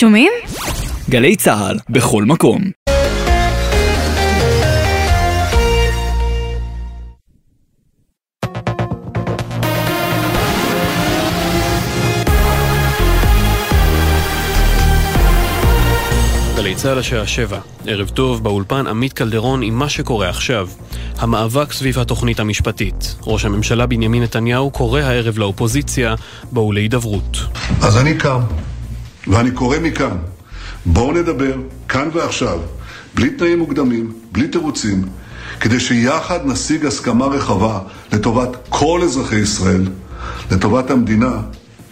שומעים? גלי צה"ל, בכל מקום. גלי צה"ל השעה שבע, ערב טוב, באולפן עמית קלדרון עם מה שקורה עכשיו. המאבק סביב התוכנית המשפטית. ראש הממשלה בנימין נתניהו קורא הערב לאופוזיציה, בואו להידברות. אז אני קם, ואני קורא מכאן, בואו נדבר, כאן ועכשיו, בלי תנאים מוקדמים, בלי תירוצים, כדי שיחד נשיג הסכמה רחבה לטובת כל אזרחי ישראל, לטובת המדינה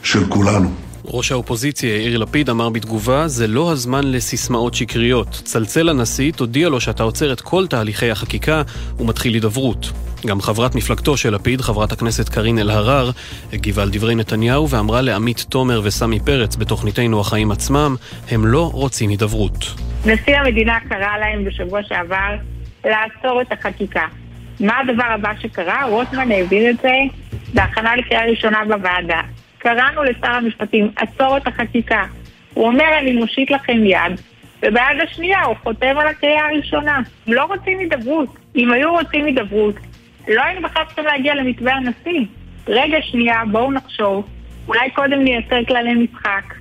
של כולנו. ראש האופוזיציה יאיר לפיד אמר בתגובה, זה לא הזמן לסיסמאות שקריות. צלצל לנשיא, תודיע לו שאתה עוצר את כל תהליכי החקיקה ומתחיל הידברות. גם חברת מפלגתו של לפיד, חברת הכנסת קארין אלהרר, הגיבה על דברי נתניהו ואמרה לעמית תומר וסמי פרץ בתוכניתנו החיים עצמם, הם לא רוצים הידברות. נשיא המדינה קרא להם בשבוע שעבר לעצור את החקיקה. מה הדבר הבא שקרה? רוטמן העביר את זה בהכנה לקריאה ראשונה בוועדה. קראנו לשר המשפטים, עצור את החקיקה. הוא אומר, אני מושיט לכם יד, וביד השנייה הוא חותם על הקריאה הראשונה. הם לא רוצים הידברות. אם היו רוצים הידברות, לא היינו בכלל צריכים להגיע למתווה הנשיא. רגע שנייה, בואו נחשוב. אולי קודם נייצר כללי משחק.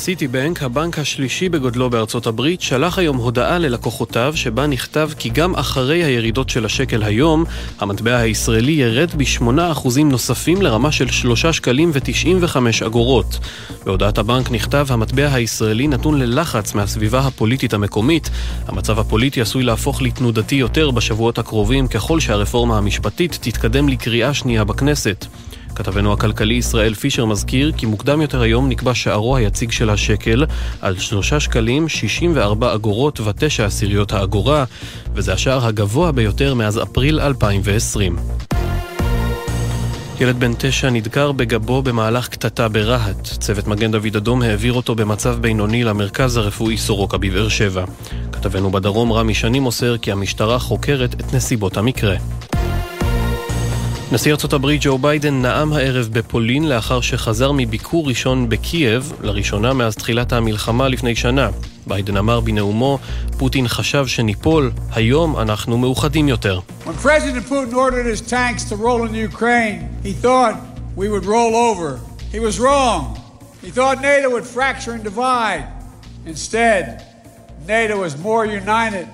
סיטי בנק, הבנק השלישי בגודלו בארצות הברית, שלח היום הודעה ללקוחותיו שבה נכתב כי גם אחרי הירידות של השקל היום, המטבע הישראלי ירד ב-8% נוספים לרמה של 3 שקלים ו-95 אגורות. בהודעת הבנק נכתב המטבע הישראלי נתון ללחץ מהסביבה הפוליטית המקומית. המצב הפוליטי עשוי להפוך לתנודתי יותר בשבועות הקרובים ככל שהרפורמה המשפטית תתקדם לקריאה שנייה בכנסת. כתבנו הכלכלי ישראל פישר מזכיר כי מוקדם יותר היום נקבע שערו היציג של השקל על 3 שקלים 64 אגורות ו-9 עשיריות האגורה, וזה השער הגבוה ביותר מאז אפריל 2020. ילד בן תשע נדקר בגבו במהלך קטטה ברהט. צוות מגן דוד אדום העביר אותו במצב בינוני למרכז הרפואי סורוקה בבאר שבע. כתבנו בדרום רמי שני מוסר כי המשטרה חוקרת את נסיבות המקרה. נשיא ארצות הברית ג'ו ביידן נאם הערב בפולין לאחר שחזר מביקור ראשון בקייב, לראשונה מאז תחילת המלחמה לפני שנה. ביידן אמר בנאומו, פוטין חשב שניפול, היום אנחנו מאוחדים יותר. Instead, NATO was more united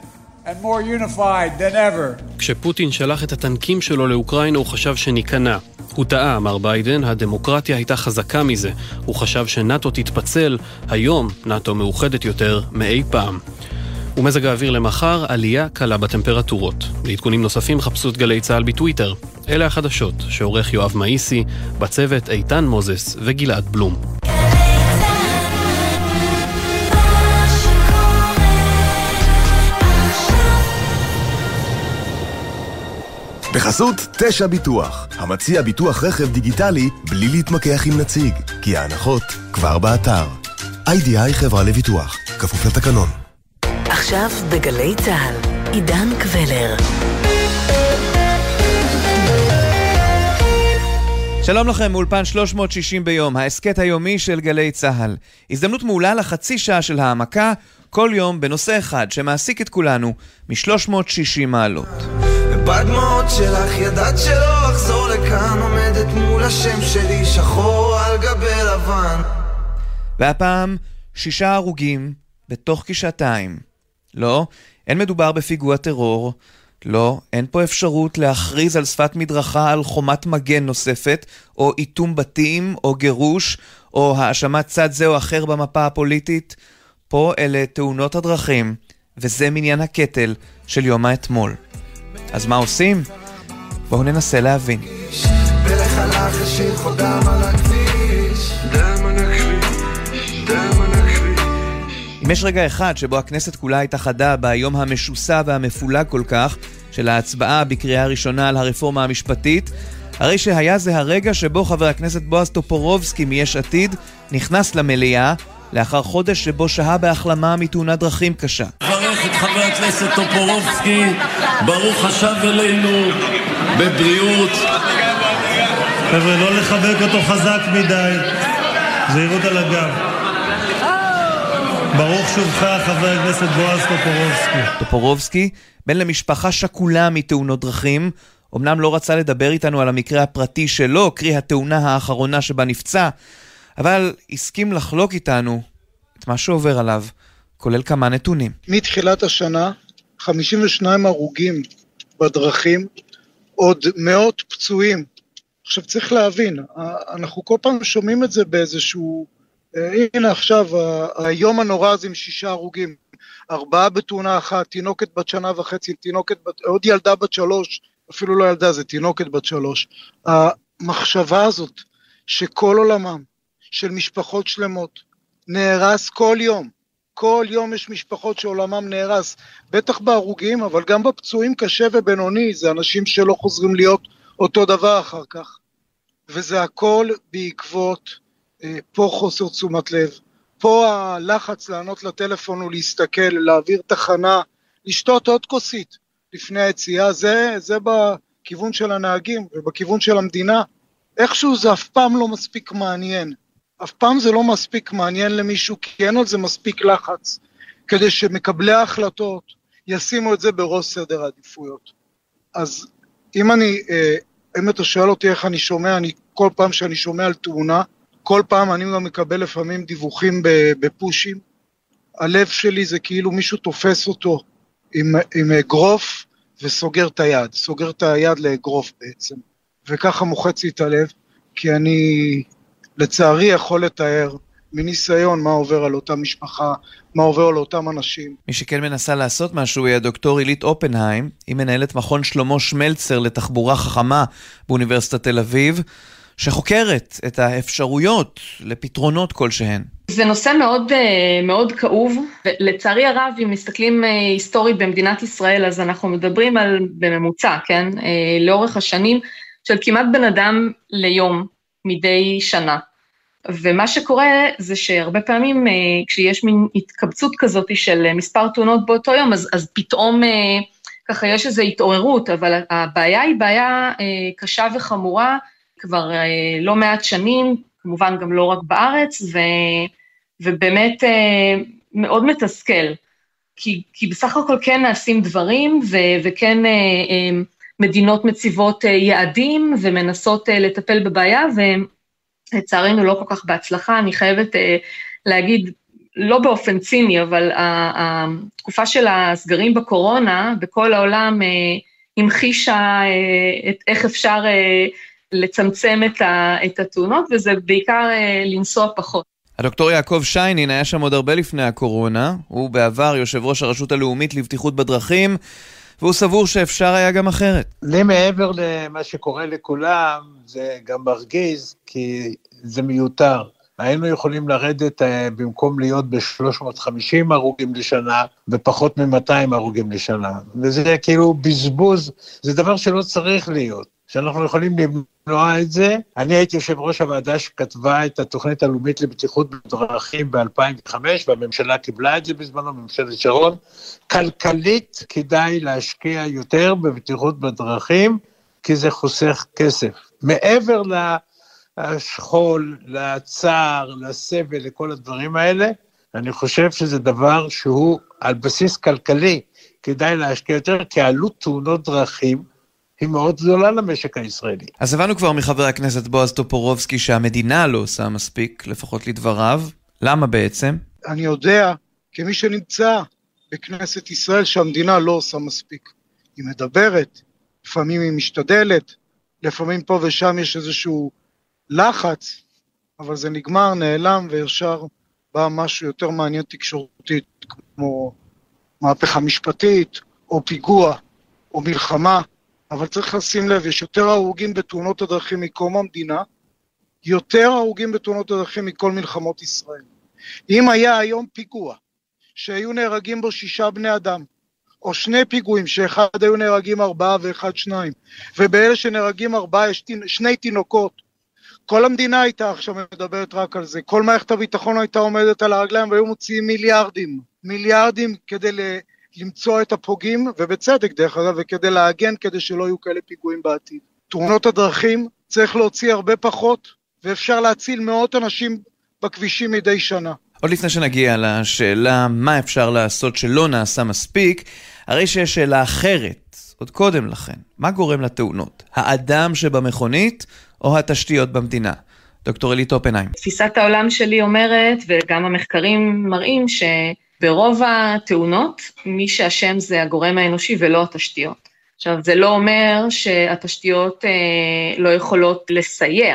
כשפוטין שלח את הטנקים שלו לאוקראינה הוא חשב שניכנע. הוא טעה, אמר ביידן, הדמוקרטיה הייתה חזקה מזה. הוא חשב שנאט"ו תתפצל, היום נאט"ו מאוחדת יותר מאי פעם. ומזג האוויר למחר, עלייה קלה בטמפרטורות. לעדכונים נוספים חפשו את גלי צה"ל בטוויטר. אלה החדשות, שעורך יואב מאיסי, בצוות איתן מוזס וגלעד בלום. בחסות תשע ביטוח, המציע ביטוח רכב דיגיטלי בלי להתמקח עם נציג, כי ההנחות כבר באתר. איי-די-איי חברה לביטוח, כפוף לתקנון. עכשיו בגלי צה"ל, עידן קבלר. שלום לכם, מאולפן 360 ביום, ההסכת היומי של גלי צה"ל. הזדמנות מעולה לחצי שעה של העמקה, כל יום בנושא אחד שמעסיק את כולנו מ-360 מעלות. בדמעות שלך ידעת שלא אחזור לכאן עומדת מול השם שלי שחור על גבי לבן והפעם שישה הרוגים בתוך כשעתיים. לא, אין מדובר בפיגוע טרור. לא, אין פה אפשרות להכריז על שפת מדרכה על חומת מגן נוספת, או איתום בתים, או גירוש, או האשמת צד זה או אחר במפה הפוליטית. פה אלה תאונות הדרכים, וזה מניין הקטל של יום האתמול. אז מה עושים? בואו ננסה להבין. אם יש רגע אחד שבו הכנסת כולה התאחדה ביום המשוסע והמפולג כל כך של ההצבעה בקריאה ראשונה על הרפורמה המשפטית, הרי שהיה זה הרגע שבו חבר הכנסת בועז טופורובסקי מיש עתיד נכנס למליאה לאחר חודש שבו שהה בהחלמה מתאונת דרכים קשה. חבר הכנסת טופורובסקי, ברוך השב אלינו בבריאות. חבר'ה, לא לחבק אותו חזק מדי, זהירות על הגב. ברוך שובך, חבר הכנסת בועז טופורובסקי. טופורובסקי, בן למשפחה שכולה מתאונות דרכים, אמנם לא רצה לדבר איתנו על המקרה הפרטי שלו, קרי התאונה האחרונה שבה נפצע, אבל הסכים לחלוק איתנו את מה שעובר עליו, כולל כמה נתונים. מתחילת השנה, 52 הרוגים בדרכים, עוד מאות פצועים. עכשיו צריך להבין, אנחנו כל פעם שומעים את זה באיזשהו... אה, הנה עכשיו, היום הנורא הזה עם שישה הרוגים, ארבעה בתאונה אחת, תינוקת בת שנה וחצי, תינוקת בת... עוד ילדה בת שלוש, אפילו לא ילדה, זה תינוקת בת שלוש. המחשבה הזאת שכל עולמם של משפחות שלמות נהרס כל יום, כל יום יש משפחות שעולמם נהרס, בטח בהרוגים, אבל גם בפצועים קשה ובינוני, זה אנשים שלא חוזרים להיות אותו דבר אחר כך. וזה הכל בעקבות אה, פה חוסר תשומת לב, פה הלחץ לענות לטלפון ולהסתכל, להעביר תחנה, לשתות עוד כוסית לפני היציאה, זה, זה בכיוון של הנהגים ובכיוון של המדינה. איכשהו זה אף פעם לא מספיק מעניין. אף פעם זה לא מספיק מעניין למישהו, כי אין על זה מספיק לחץ, כדי שמקבלי ההחלטות ישימו את זה בראש סדר העדיפויות. אז אם אני, אה, אם אתה שואל אותי איך אני שומע, אני כל פעם שאני שומע על תאונה, כל פעם אני גם מקבל לפעמים דיווחים בפושים. הלב שלי זה כאילו מישהו תופס אותו עם, עם אגרוף וסוגר את היד, סוגר את היד לאגרוף בעצם. וככה מוחץ לי את הלב, כי אני לצערי יכול לתאר מניסיון מה עובר על אותה משפחה, מה עובר על אותם אנשים. מי שכן מנסה לעשות משהו היא הדוקטור עילית אופנהיים, היא מנהלת מכון שלמה שמלצר לתחבורה חכמה באוניברסיטת תל אביב, שחוקרת את האפשרויות לפתרונות כלשהן. זה נושא מאוד, אה, מאוד כאוב, ולצערי הרב, אם מסתכלים אה, היסטורית במדינת ישראל, אז אנחנו מדברים על, בממוצע, כן, אה, לאורך השנים, של כמעט בן אדם ליום מדי שנה. ומה שקורה זה שהרבה פעמים כשיש מין התקבצות כזאת של מספר תאונות באותו יום, אז, אז פתאום ככה יש איזו התעוררות, אבל הבעיה היא בעיה קשה וחמורה כבר לא מעט שנים, כמובן גם לא רק בארץ, ו, ובאמת מאוד מתסכל. כי, כי בסך הכל כן נעשים דברים, ו, וכן מדינות מציבות יעדים ומנסות לטפל בבעיה, ולצערנו לא כל כך בהצלחה. אני חייבת להגיד, לא באופן ציני, אבל התקופה של הסגרים בקורונה, בכל העולם המחישה את איך אפשר לצמצם את התאונות, וזה בעיקר לנסוע פחות. הדוקטור יעקב שיינין היה שם עוד הרבה לפני הקורונה, הוא בעבר יושב ראש הרשות הלאומית לבטיחות בדרכים, והוא סבור שאפשר היה גם אחרת. לי מעבר למה שקורה לכולם, זה גם מרגיז, כי זה מיותר. היינו יכולים לרדת במקום להיות ב-350 הרוגים לשנה, ופחות מ-200 הרוגים לשנה. וזה כאילו בזבוז, זה דבר שלא צריך להיות. שאנחנו יכולים למנוע את זה. אני הייתי יושב ראש הוועדה שכתבה את התוכנית הלאומית לבטיחות בדרכים ב-2005, והממשלה קיבלה את זה בזמנו, ממשלת שרון. כלכלית כדאי להשקיע יותר בבטיחות בדרכים, כי זה חוסך כסף. מעבר לשכול, לצער, לסבל, לכל הדברים האלה, אני חושב שזה דבר שהוא על בסיס כלכלי, כדאי להשקיע יותר, כי עלות תאונות דרכים, היא מאוד גדולה למשק הישראלי. אז הבנו כבר מחבר הכנסת בועז טופורובסקי שהמדינה לא עושה מספיק, לפחות לדבריו. למה בעצם? אני יודע, כמי שנמצא בכנסת ישראל, שהמדינה לא עושה מספיק. היא מדברת, לפעמים היא משתדלת, לפעמים פה ושם יש איזשהו לחץ, אבל זה נגמר, נעלם, וישר בא משהו יותר מעניין תקשורתית, כמו מהפכה משפטית, או פיגוע, או מלחמה. אבל צריך לשים לב, יש יותר הרוגים בתאונות הדרכים מקום המדינה, יותר הרוגים בתאונות הדרכים מכל מלחמות ישראל. אם היה היום פיגוע שהיו נהרגים בו שישה בני אדם, או שני פיגועים שאחד היו נהרגים ארבעה ואחד שניים, ובאלה שנהרגים ארבעה יש שני תינוקות, כל המדינה הייתה עכשיו מדברת רק על זה, כל מערכת הביטחון הייתה עומדת על הרגליים והיו מוציאים מיליארדים, מיליארדים כדי. למצוא את הפוגעים, ובצדק דרך אגב, וכדי להגן כדי שלא יהיו כאלה פיגועים בעתיד. תאונות הדרכים צריך להוציא הרבה פחות, ואפשר להציל מאות אנשים בכבישים מדי שנה. עוד לפני שנגיע לשאלה מה אפשר לעשות שלא נעשה מספיק, הרי שיש שאלה אחרת, עוד קודם לכן, מה גורם לתאונות? האדם שבמכונית או התשתיות במדינה? דוקטור אלי טופנהיים. תפיסת העולם שלי אומרת, וגם המחקרים מראים, שברוב התאונות, מי שאשם זה הגורם האנושי ולא התשתיות. עכשיו, זה לא אומר שהתשתיות אה, לא יכולות לסייע,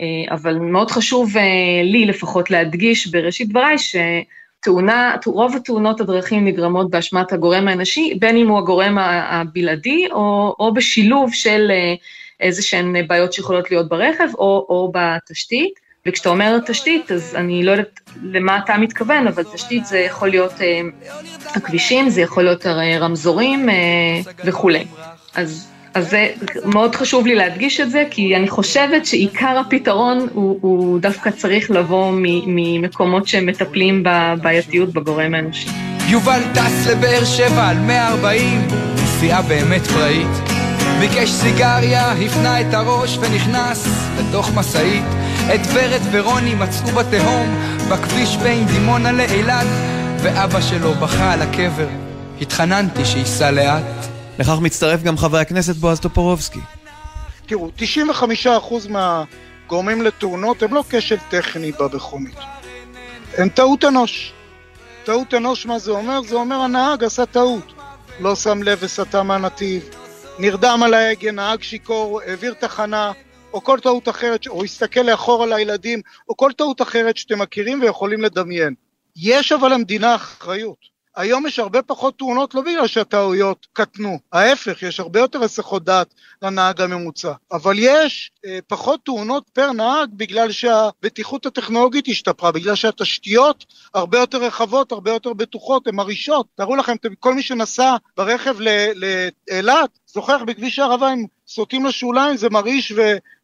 אה, אבל מאוד חשוב אה, לי לפחות להדגיש בראשית דבריי, שתאונה, רוב התאונות הדרכים נגרמות באשמת הגורם האנושי, בין אם הוא הגורם הבלעדי או, או בשילוב של אה, איזה שהן בעיות שיכולות להיות ברכב או, או בתשתית. וכשאתה אומר תשתית, אז אני לא יודעת למה אתה מתכוון, אבל תשתית זה יכול להיות אה, הכבישים, זה יכול להיות רמזורים אה, וכולי. אז, אז זה מאוד חשוב לי להדגיש את זה, כי אני חושבת שעיקר הפתרון הוא, הוא דווקא צריך לבוא ממקומות שמטפלים בבעייתיות בגורם האנושי. יובל טס לבאר שבע על 140, נסיעה באמת פראית. ביקש סיגריה, הפנה את הראש ונכנס לתוך משאית. את ורד ורוני מצאו בתהום, בכביש בין דימונה לאילת, ואבא שלו בכה על הקבר. התחננתי שייסע לאט. לכך מצטרף גם חבר הכנסת בועז טופורובסקי. תראו, 95% מהגורמים לתאונות הם לא כשל טכני במכונית. הם טעות אנוש. טעות אנוש, מה זה אומר? זה אומר הנהג עשה טעות. לא שם לב וסטה מהנתיב, נרדם על ההגה, נהג שיכור, העביר תחנה, או כל טעות אחרת, או הסתכל לאחור על הילדים, או כל טעות אחרת שאתם מכירים ויכולים לדמיין. יש אבל למדינה אחריות. היום יש הרבה פחות תאונות לא בגלל שהטעויות קטנו, ההפך, יש הרבה יותר הסחות דעת לנהג הממוצע, אבל יש אה, פחות תאונות פר נהג בגלל שהבטיחות הטכנולוגית השתפרה, בגלל שהתשתיות הרבה יותר רחבות, הרבה יותר בטוחות, הן מרעישות. תארו לכם, כל מי שנסע ברכב לאילת, זוכר בכביש הערבה, אם סוטים לשוליים זה מרעיש.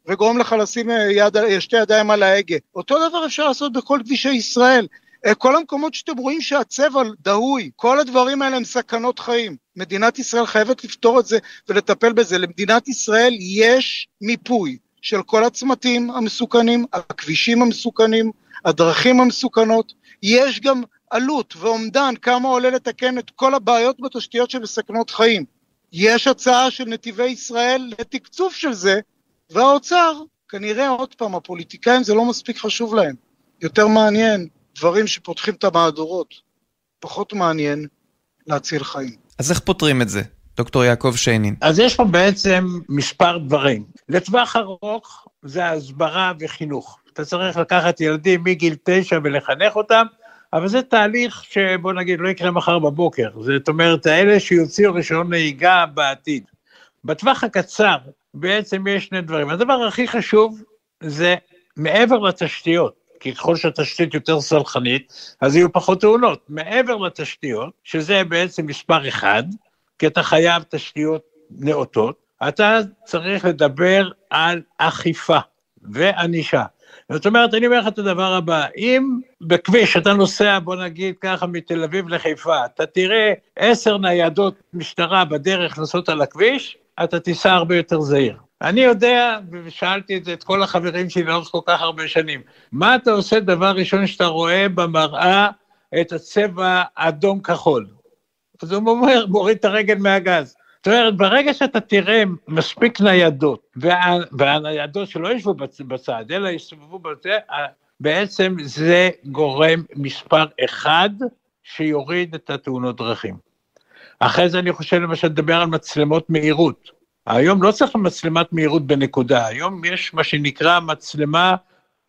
וגורם לך לשים אה, יד, שתי ידיים על ההגה. אותו דבר אפשר לעשות בכל כבישי ישראל. אה, כל המקומות שאתם רואים שהצבע דהוי, כל הדברים האלה הם סכנות חיים. מדינת ישראל חייבת לפתור את זה ולטפל בזה. למדינת ישראל יש מיפוי של כל הצמתים המסוכנים, הכבישים המסוכנים, הדרכים המסוכנות. יש גם עלות ואומדן כמה עולה לתקן את כל הבעיות בתשתיות שמסכנות חיים. יש הצעה של נתיבי ישראל לתקצוב של זה, והאוצר, כנראה עוד פעם, הפוליטיקאים זה לא מספיק חשוב להם. יותר מעניין דברים שפותחים את המהדורות. פחות מעניין להציל חיים. אז איך פותרים את זה? דוקטור יעקב שיינין. אז יש פה בעצם מספר דברים. לטווח ארוך זה הסברה וחינוך. אתה צריך לקחת ילדים מגיל תשע ולחנך אותם, אבל זה תהליך שבוא נגיד לא יקרה מחר בבוקר. זאת אומרת, האלה שיוציאו רישיון נהיגה בעתיד. בטווח הקצר בעצם יש שני דברים. הדבר הכי חשוב זה מעבר לתשתיות. כי ככל שהתשתית יותר סלחנית, אז יהיו פחות תאונות. מעבר לתשתיות, שזה בעצם מספר אחד, כי אתה חייב תשתיות נאותות, אתה צריך לדבר על אכיפה וענישה. זאת אומרת, אני אומר לך את הדבר הבא, אם בכביש אתה נוסע, בוא נגיד ככה, מתל אביב לחיפה, אתה תראה עשר ניידות משטרה בדרך לנסות על הכביש, אתה תיסע הרבה יותר זהיר. אני יודע, ושאלתי את זה את כל החברים שלי לאורך כל כך הרבה שנים, מה אתה עושה דבר ראשון שאתה רואה במראה את הצבע אדום-כחול? אז הוא אומר, מוריד את הרגל מהגז. זאת אומרת, ברגע שאתה תראה מספיק ניידות, וה, והניידות שלא ישבו בצד, אלא יסתובבו בזה, בעצם זה גורם מספר אחד שיוריד את התאונות דרכים. אחרי זה אני חושב למשל לדבר על מצלמות מהירות. היום לא צריך מצלמת מהירות בנקודה, היום יש מה שנקרא מצלמה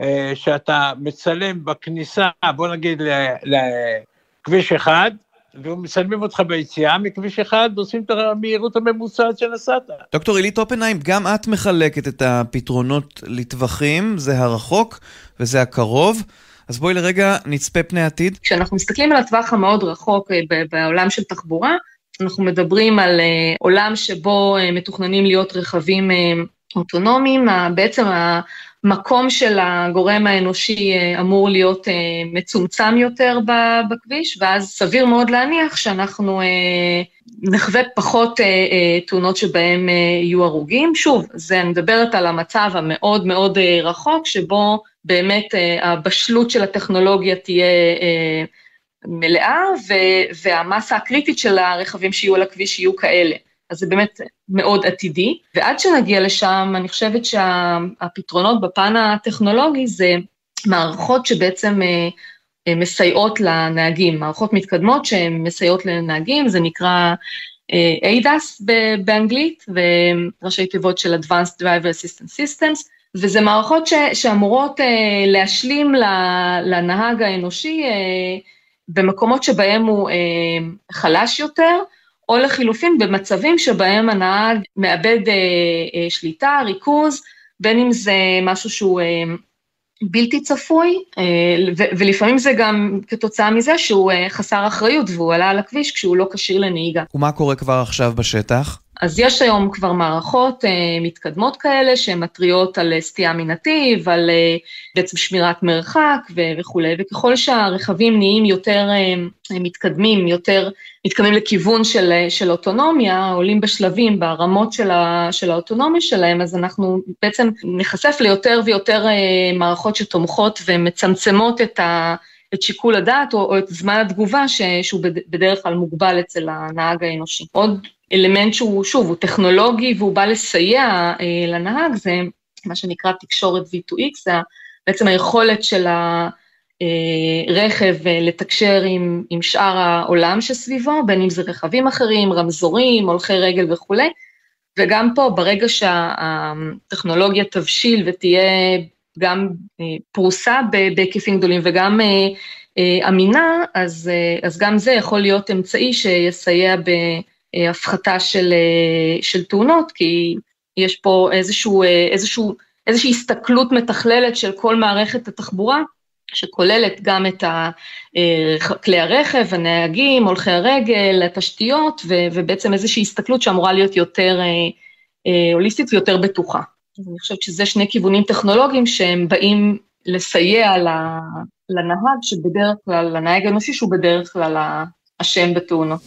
אה, שאתה מצלם בכניסה, בוא נגיד לכביש אחד, ומצלמים אותך ביציאה מכביש אחד, ועושים את המהירות הממוצעת שנסעת. דוקטור עילית אופנהיים, גם את מחלקת את הפתרונות לטווחים, זה הרחוק וזה הקרוב. אז בואי לרגע נצפה פני עתיד. כשאנחנו מסתכלים על הטווח המאוד רחוק אה, בעולם של תחבורה, אנחנו מדברים על uh, עולם שבו uh, מתוכננים להיות רכבים uh, אוטונומיים, בעצם המקום של הגורם האנושי אמור להיות מצומצם יותר בכביש, ואז סביר מאוד להניח שאנחנו נחווה פחות תאונות שבהן יהיו הרוגים. שוב, זה, אני מדברת על המצב המאוד מאוד רחוק, שבו באמת הבשלות של הטכנולוגיה תהיה מלאה, והמסה הקריטית של הרכבים שיהיו על הכביש יהיו כאלה. אז זה באמת מאוד עתידי. ועד שנגיע לשם, אני חושבת שהפתרונות בפן הטכנולוגי זה מערכות שבעצם מסייעות לנהגים, מערכות מתקדמות שהן מסייעות לנהגים, זה נקרא ADAS באנגלית, וראשי תיבות של Advanced Driver Assistance Systems, וזה מערכות ש, שאמורות uh, להשלים לנהג האנושי uh, במקומות שבהם הוא uh, חלש יותר, או לחילופין במצבים שבהם הנהג מאבד uh, uh, שליטה, ריכוז, בין אם זה משהו שהוא uh, בלתי צפוי, ולפעמים זה גם כתוצאה מזה שהוא חסר אחריות והוא עלה על הכביש כשהוא לא כשיר לנהיגה. ומה קורה כבר עכשיו בשטח? אז יש היום כבר מערכות אה, מתקדמות כאלה שמתריעות על סטייה מנתיב, על אה, בעצם שמירת מרחק וכולי, וככל שהרכבים נהיים יותר אה, מתקדמים, יותר מתקדמים לכיוון של, של אוטונומיה, עולים בשלבים ברמות של, ה- של האוטונומיה שלהם, אז אנחנו בעצם נחשף ליותר ויותר אה, מערכות שתומכות ומצמצמות את ה... את שיקול הדעת או, או את זמן התגובה ש, שהוא בדרך כלל מוגבל אצל הנהג האנושי. עוד אלמנט שהוא, שוב, הוא טכנולוגי והוא בא לסייע אה, לנהג, זה מה שנקרא תקשורת V2X, זה בעצם היכולת של הרכב אה, לתקשר עם, עם שאר העולם שסביבו, בין אם זה רכבים אחרים, רמזורים, הולכי רגל וכולי, וגם פה, ברגע שהטכנולוגיה תבשיל ותהיה גם אה, פרוסה בהיקפים גדולים וגם אה, אה, אמינה, אז, אז גם זה יכול להיות אמצעי שיסייע בהפחתה של, של תאונות, כי יש פה איזשהו, איזשהו, איזושהי הסתכלות מתכללת של כל מערכת התחבורה, שכוללת גם את כלי הרכב, הנהגים, הולכי הרגל, התשתיות, ובעצם איזושהי הסתכלות שאמורה להיות יותר הוליסטית ויותר בטוחה. אז אני חושבת שזה שני כיוונים טכנולוגיים שהם באים לסייע לנהג, שבדרך כלל, לנהג האנושי שהוא בדרך כלל האשם בתאונות.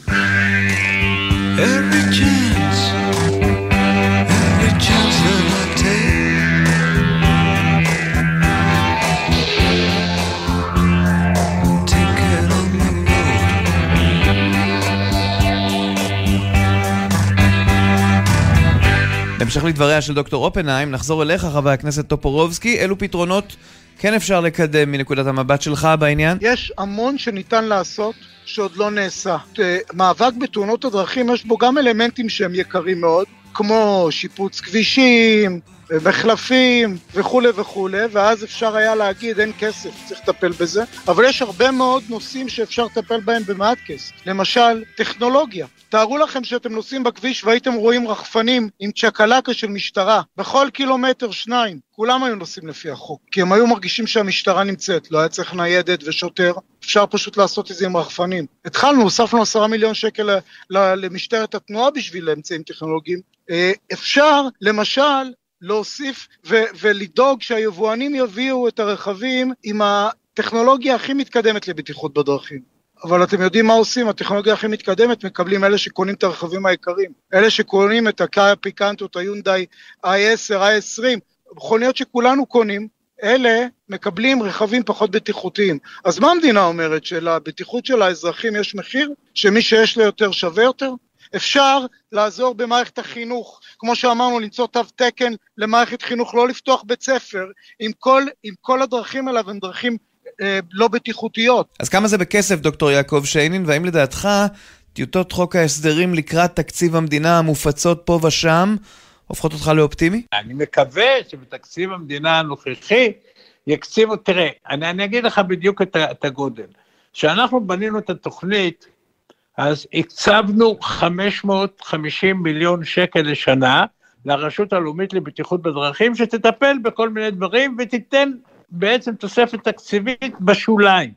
בהמשך לדבריה של דוקטור אופנהיים, נחזור אליך, חבר הכנסת טופורובסקי. אילו פתרונות כן אפשר לקדם מנקודת המבט שלך בעניין? יש המון שניתן לעשות שעוד לא נעשה. אה, מאבק בתאונות הדרכים, יש בו גם אלמנטים שהם יקרים מאוד, כמו שיפוץ כבישים, מחלפים וכולי וכולי, ואז אפשר היה להגיד אין כסף, צריך לטפל בזה, אבל יש הרבה מאוד נושאים שאפשר לטפל בהם במעט כסף. למשל, טכנולוגיה. תארו לכם שאתם נוסעים בכביש והייתם רואים רחפנים עם צ'קלקה של משטרה בכל קילומטר שניים. כולם היו נוסעים לפי החוק, כי הם היו מרגישים שהמשטרה נמצאת, לא היה צריך ניידת ושוטר, אפשר פשוט לעשות את זה עם רחפנים. התחלנו, הוספנו עשרה מיליון שקל למשטרת התנועה בשביל אמצעים טכנולוגיים. אה, אפשר, למשל, להוסיף ו- ולדאוג שהיבואנים יביאו את הרכבים עם הטכנולוגיה הכי מתקדמת לבטיחות בדרכים. אבל אתם יודעים מה עושים, הטכנולוגיה הכי מתקדמת מקבלים אלה שקונים את הרכבים היקרים. אלה שקונים את הקאיה פיקנטות, היונדאי i10, i20, מכוניות שכולנו קונים, אלה מקבלים רכבים פחות בטיחותיים. אז מה המדינה אומרת? שלבטיחות של האזרחים יש מחיר? שמי שיש לו יותר שווה יותר? אפשר לעזור במערכת החינוך, כמו שאמרנו, למצוא תו תקן למערכת חינוך, לא לפתוח בית ספר, עם כל, עם כל הדרכים האלה הן דרכים אה, לא בטיחותיות. אז כמה זה בכסף, דוקטור יעקב שיינין, והאם לדעתך טיוטות חוק ההסדרים לקראת תקציב המדינה המופצות פה ושם הופכות אותך לאופטימי? אני מקווה שבתקציב המדינה הנוכחי יקציבו, תראה, אני, אני אגיד לך בדיוק את, את הגודל. כשאנחנו בנינו את התוכנית, אז הקצבנו 550 מיליון שקל לשנה לרשות הלאומית לבטיחות בדרכים, שתטפל בכל מיני דברים ותיתן בעצם תוספת תקציבית בשוליים.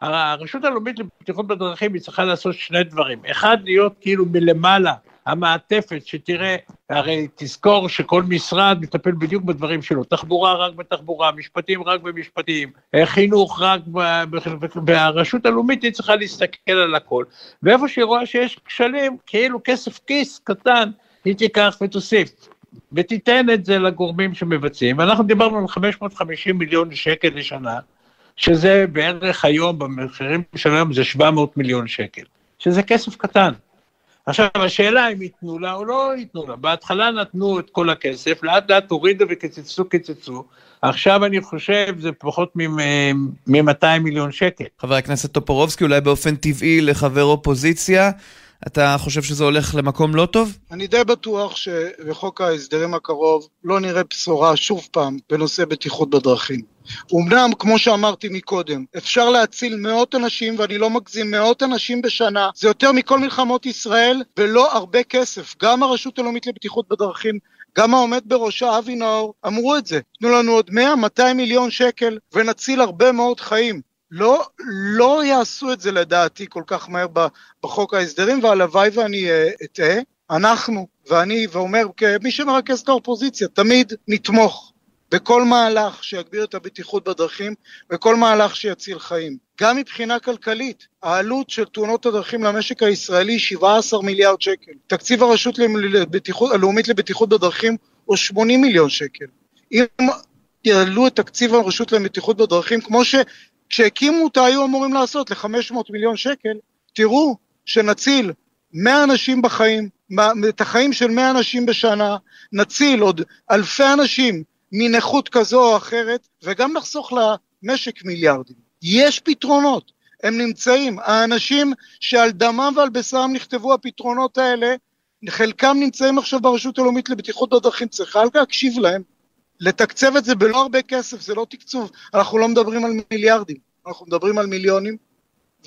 הרשות הלאומית לבטיחות בדרכים היא צריכה לעשות שני דברים. אחד, להיות כאילו מלמעלה, המעטפת, שתראה, הרי תזכור שכל משרד מטפל בדיוק בדברים שלו, תחבורה רק בתחבורה, משפטים רק במשפטים, חינוך רק, ב... והרשות הלאומית היא צריכה להסתכל על הכל, ואיפה שהיא רואה שיש כשלים, כאילו כסף כיס קטן, היא תיקח ותוסיף. ותיתן את זה לגורמים שמבצעים. אנחנו דיברנו על 550 מיליון שקל לשנה, שזה בערך היום, במחירים של היום זה 700 מיליון שקל, שזה כסף קטן. עכשיו, השאלה אם ייתנו לה או לא ייתנו לה. בהתחלה נתנו את כל הכסף, לאט לאט הורידו וקיצצו, קיצצו. עכשיו אני חושב זה פחות מ-200 מיליון שקל. חבר הכנסת טופורובסקי, אולי באופן טבעי לחבר אופוזיציה, אתה חושב שזה הולך למקום לא טוב? אני די בטוח שבחוק ההסדרים הקרוב לא נראה בשורה שוב פעם בנושא בטיחות בדרכים. אמנם, כמו שאמרתי מקודם, אפשר להציל מאות אנשים, ואני לא מגזים, מאות אנשים בשנה, זה יותר מכל מלחמות ישראל, ולא הרבה כסף. גם הרשות הלאומית לבטיחות בדרכים גם העומד בראשה, אבי נאור, אמרו את זה. תנו לנו עוד 100-200 מיליון שקל ונציל הרבה מאוד חיים. לא, לא יעשו את זה לדעתי כל כך מהר בחוק ההסדרים, והלוואי ואני אטעה. אנחנו, ואני, ואומר כמי שמרכז את האופוזיציה, תמיד נתמוך בכל מהלך שיגביר את הבטיחות בדרכים, וכל מהלך שיציל חיים. גם מבחינה כלכלית, העלות של תאונות הדרכים למשק הישראלי 17 מיליארד שקל. תקציב הרשות לבטיחות, הלאומית לבטיחות בדרכים הוא 80 מיליון שקל. אם יעלו את תקציב הרשות לבטיחות בדרכים, כמו שכשהקימו אותה היו אמורים לעשות ל-500 מיליון שקל, תראו שנציל 100 אנשים בחיים, את החיים של 100 אנשים בשנה, נציל עוד אלפי אנשים מנכות כזו או אחרת, וגם נחסוך למשק מיליארדים. יש פתרונות, הם נמצאים. האנשים שעל דמם ועל בשרם נכתבו הפתרונות האלה, חלקם נמצאים עכשיו ברשות הלאומית לבטיחות בדרכים, צריכה להקשיב להם, לתקצב את זה בלא הרבה כסף, זה לא תקצוב. אנחנו לא מדברים על מיליארדים, אנחנו מדברים על מיליונים,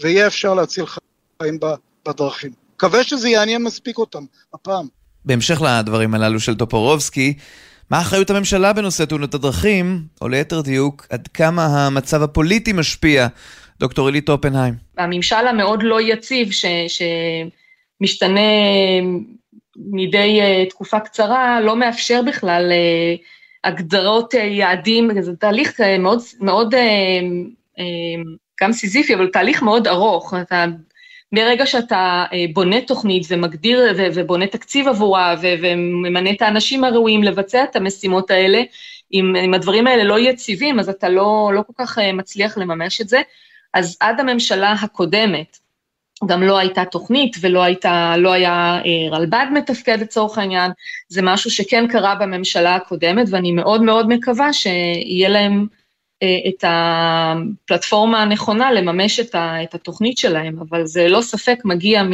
ויהיה אפשר להציל חיים בדרכים. מקווה שזה יעניין מספיק אותם, הפעם. בהמשך לדברים הללו של טופורובסקי, מה אחריות הממשלה בנושא תאונות הדרכים, או ליתר דיוק, עד כמה המצב הפוליטי משפיע? דוקטור עילית אופנהיים. הממשל המאוד לא יציב, ש, שמשתנה מדי uh, תקופה קצרה, לא מאפשר בכלל uh, הגדרות uh, יעדים, זה תהליך uh, מאוד, מאוד uh, גם סיזיפי, אבל תהליך מאוד ארוך. אתה מרגע שאתה אה, בונה תוכנית ומגדיר ובונה תקציב עבורה וממנה את האנשים הראויים לבצע את המשימות האלה, אם, אם הדברים האלה לא יציבים, אז אתה לא, לא כל כך אה, מצליח לממש את זה. אז עד הממשלה הקודמת, גם לא הייתה תוכנית ולא הייתה, לא היה אה, רלב"ד מתפקד לצורך העניין, זה משהו שכן קרה בממשלה הקודמת, ואני מאוד מאוד מקווה שיהיה להם אה, את הפלטפורמה הנכונה לממש את, ה, את התוכנית שלהם, אבל זה לא ספק מגיע מ...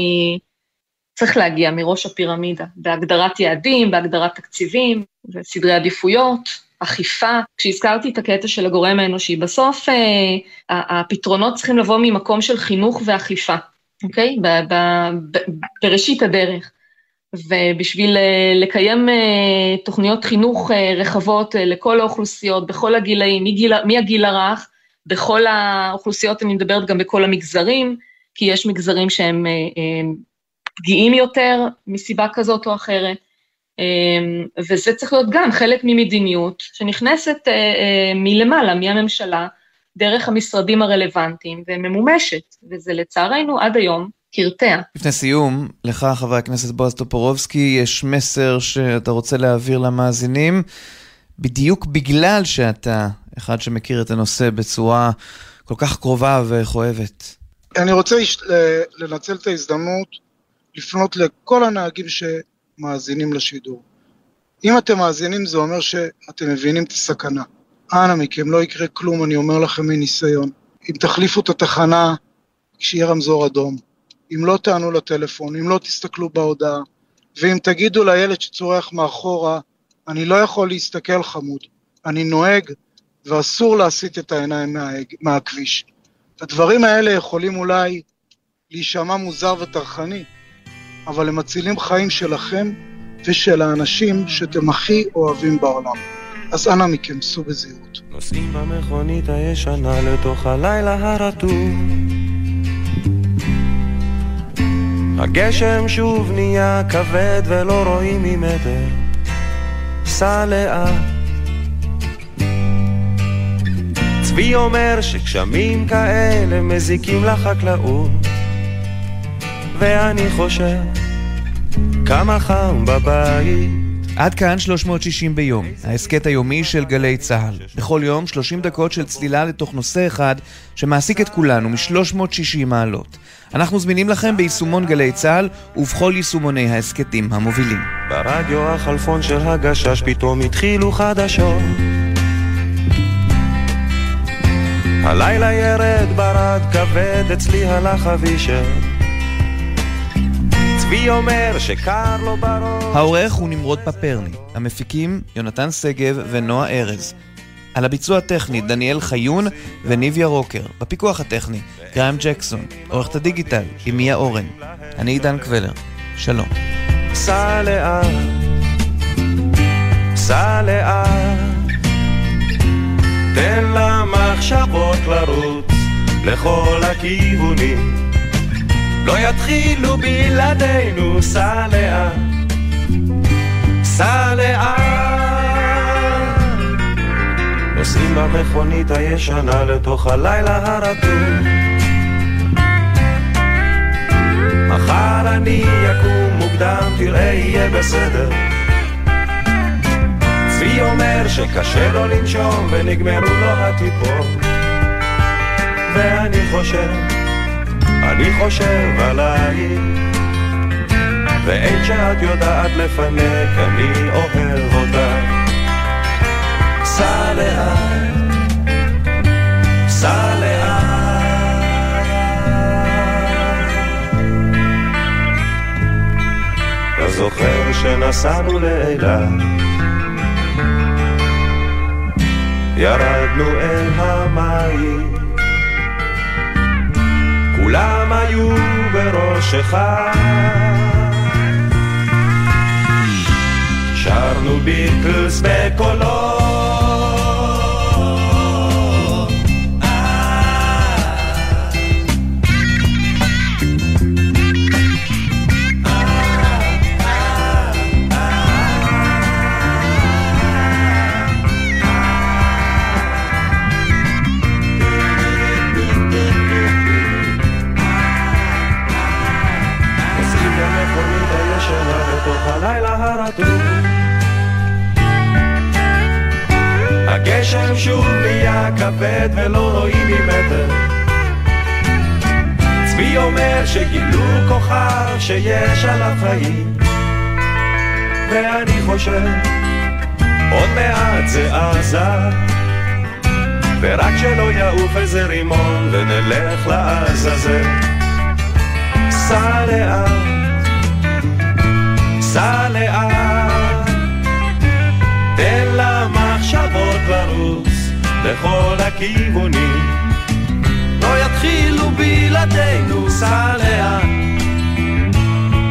צריך להגיע מראש הפירמידה, בהגדרת יעדים, בהגדרת תקציבים, וסדרי עדיפויות, אכיפה. כשהזכרתי את הקטע של הגורם האנושי, בסוף אה, הפתרונות צריכים לבוא ממקום של חינוך ואכיפה, אוקיי? ב, ב, ב, בראשית הדרך. ובשביל אה, לקיים אה, תוכניות חינוך אה, רחבות לכל האוכלוסיות, בכל הגילאים, מהגיל הרך, בכל האוכלוסיות, אני מדברת גם בכל המגזרים, כי יש מגזרים שהם פגיעים יותר מסיבה כזאת או אחרת, וזה צריך להיות גם חלק ממדיניות שנכנסת מלמעלה, מהממשלה, דרך המשרדים הרלוונטיים, וממומשת, וזה לצערנו עד היום קרטע. לפני סיום, לך, חבר הכנסת בועז טופורובסקי, יש מסר שאתה רוצה להעביר למאזינים, בדיוק בגלל שאתה אחד שמכיר את הנושא בצורה כל כך קרובה וכואבת. אני רוצה לנצל את ההזדמנות לפנות לכל הנהגים שמאזינים לשידור. אם אתם מאזינים זה אומר שאתם מבינים את הסכנה. אנא מכם, לא יקרה כלום, אני אומר לכם מניסיון. אם תחליפו את התחנה כשיהיה רמזור אדום, אם לא תענו לטלפון, אם לא תסתכלו בהודעה, ואם תגידו לילד שצורח מאחורה, אני לא יכול להסתכל חמוד, אני נוהג ואסור להסיט את העיניים מה, מהכביש. הדברים האלה יכולים אולי להישמע מוזר וטרחני, אבל הם מצילים חיים שלכם ושל האנשים שאתם הכי אוהבים בעולם. אז אנא מכם, סעו בזהירות. נוסעים במכונית הישנה לתוך הלילה הרטוב הגשם שוב נהיה כבד ולא רואים ממטר, סע לאט. צבי אומר שגשמים כאלה מזיקים לחקלאות, ואני חושב כמה חם בבית. עד כאן 360 ביום, ההסכת היומי של גלי צה"ל. בכל יום 30 דקות של צלילה לתוך נושא אחד שמעסיק את כולנו מ-360 מעלות. אנחנו זמינים לכם ביישומון גלי צה"ל ובכל יישומוני ההסכתים המובילים. ברדיו החלפון של הגשש פתאום התחילו חדשות הלילה ירד ברד כבד אצלי הלך אבישר צבי אומר שקר לו בראש העורך הוא נמרוד פפרני, המפיקים יונתן שגב ונועה ארז. על הביצוע הטכני דניאל חיון וניביה רוקר. בפיקוח הטכני גריים ג'קסון. עורכת הדיגיטל היא מיה אורן. אני עידן קבלר. שלום. סע לאט, סע לאט, תן למחשבות לרוץ לכל הכיוונים. לא יתחילו בלעדינו, סע לאט, סע לאט. נוסעים במכונית הישנה לתוך הלילה הרטוב. מחר אני יקום מוקדם, תראה יהיה בסדר. צבי אומר שקשה לו לנשום ונגמרו לו הטיפות. ואני חושב, אני חושב עלייך. ואין שאת יודעת לפנק, אני אוהב אותך. סע לאט, סע לאט. אתה זוכר שנסענו לאילת ירדנו אל המים כולם היו בראש אחד שרנו ביטלס בקולות הגשם שוב נהיה כבד ולא רואים ממטר. צבי אומר שגילו כוכב שיש עליו חיים ואני חושב עוד מעט זה עזה ורק שלא יעוף איזה רימון ונלך לעזאזל. סע לאט, סע לאט, תן למחשבות לרוץ לכל הכיוונים. לא יתחילו בלעדינו, סע לאט,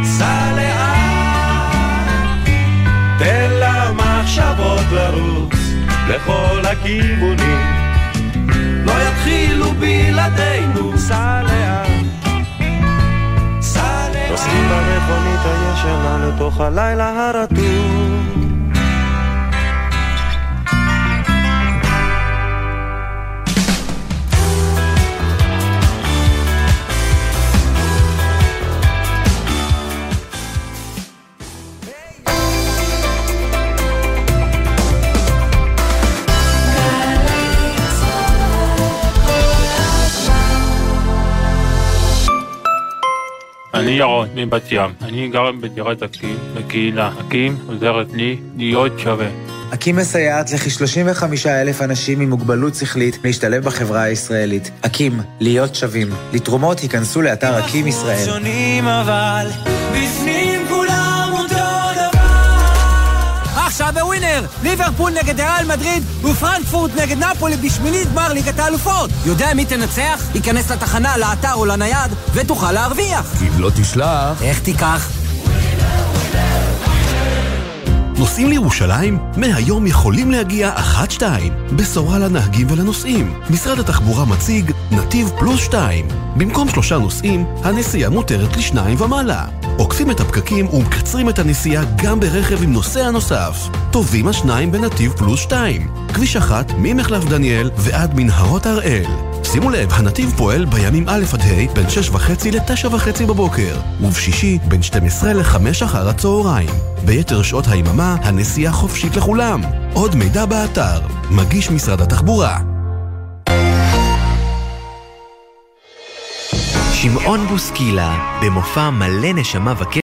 סע לאט, תן למחשבות לרוץ לכל הכיוונים. לא יתחילו בלעדינו, סע לאט. נוסעים במכונית הישנה לתוך הלילה הרטוב אני ירון מבת ים, אני גר בדירת אקים, בקהילה. אקים עוזרת לי להיות שווה. אקים מסייעת לכ-35 אלף אנשים עם מוגבלות שכלית להשתלב בחברה הישראלית. אקים, להיות שווים. לתרומות היכנסו לאתר אקים ישראל. שונים אבל בפנים בווינר, ליברפול נגד ריאל מדריד ופרנקפורט נגד נפולי בשמינית גמר ליגת האלופות. יודע מי תנצח? ייכנס לתחנה, לאתר או לנייד ותוכל להרוויח. כי אם לא תשלח... איך תיקח? נוסעים לירושלים? מהיום יכולים להגיע אחת-שתיים. בשורה לנהגים ולנוסעים. משרד התחבורה מציג נתיב פלוס שתיים. במקום שלושה נוסעים, הנסיעה מותרת לשניים ומעלה. עוקפים את הפקקים ומקצרים את הנסיעה גם ברכב עם נוסע נוסף. טובים השניים בנתיב פלוס שתיים. כביש אחת ממחלף דניאל ועד מנהרות הראל. שימו לב, הנתיב פועל בימים א' עד ה' בין 6 וחצי ל-9 וחצי בבוקר, ובשישי בין 12 ל-5 אחר הצהריים. ביתר שעות היממה, הנסיעה חופשית לכולם. עוד מידע באתר, מגיש משרד התחבורה. שמעון בוסקילה, במופע מלא נשמה וקטע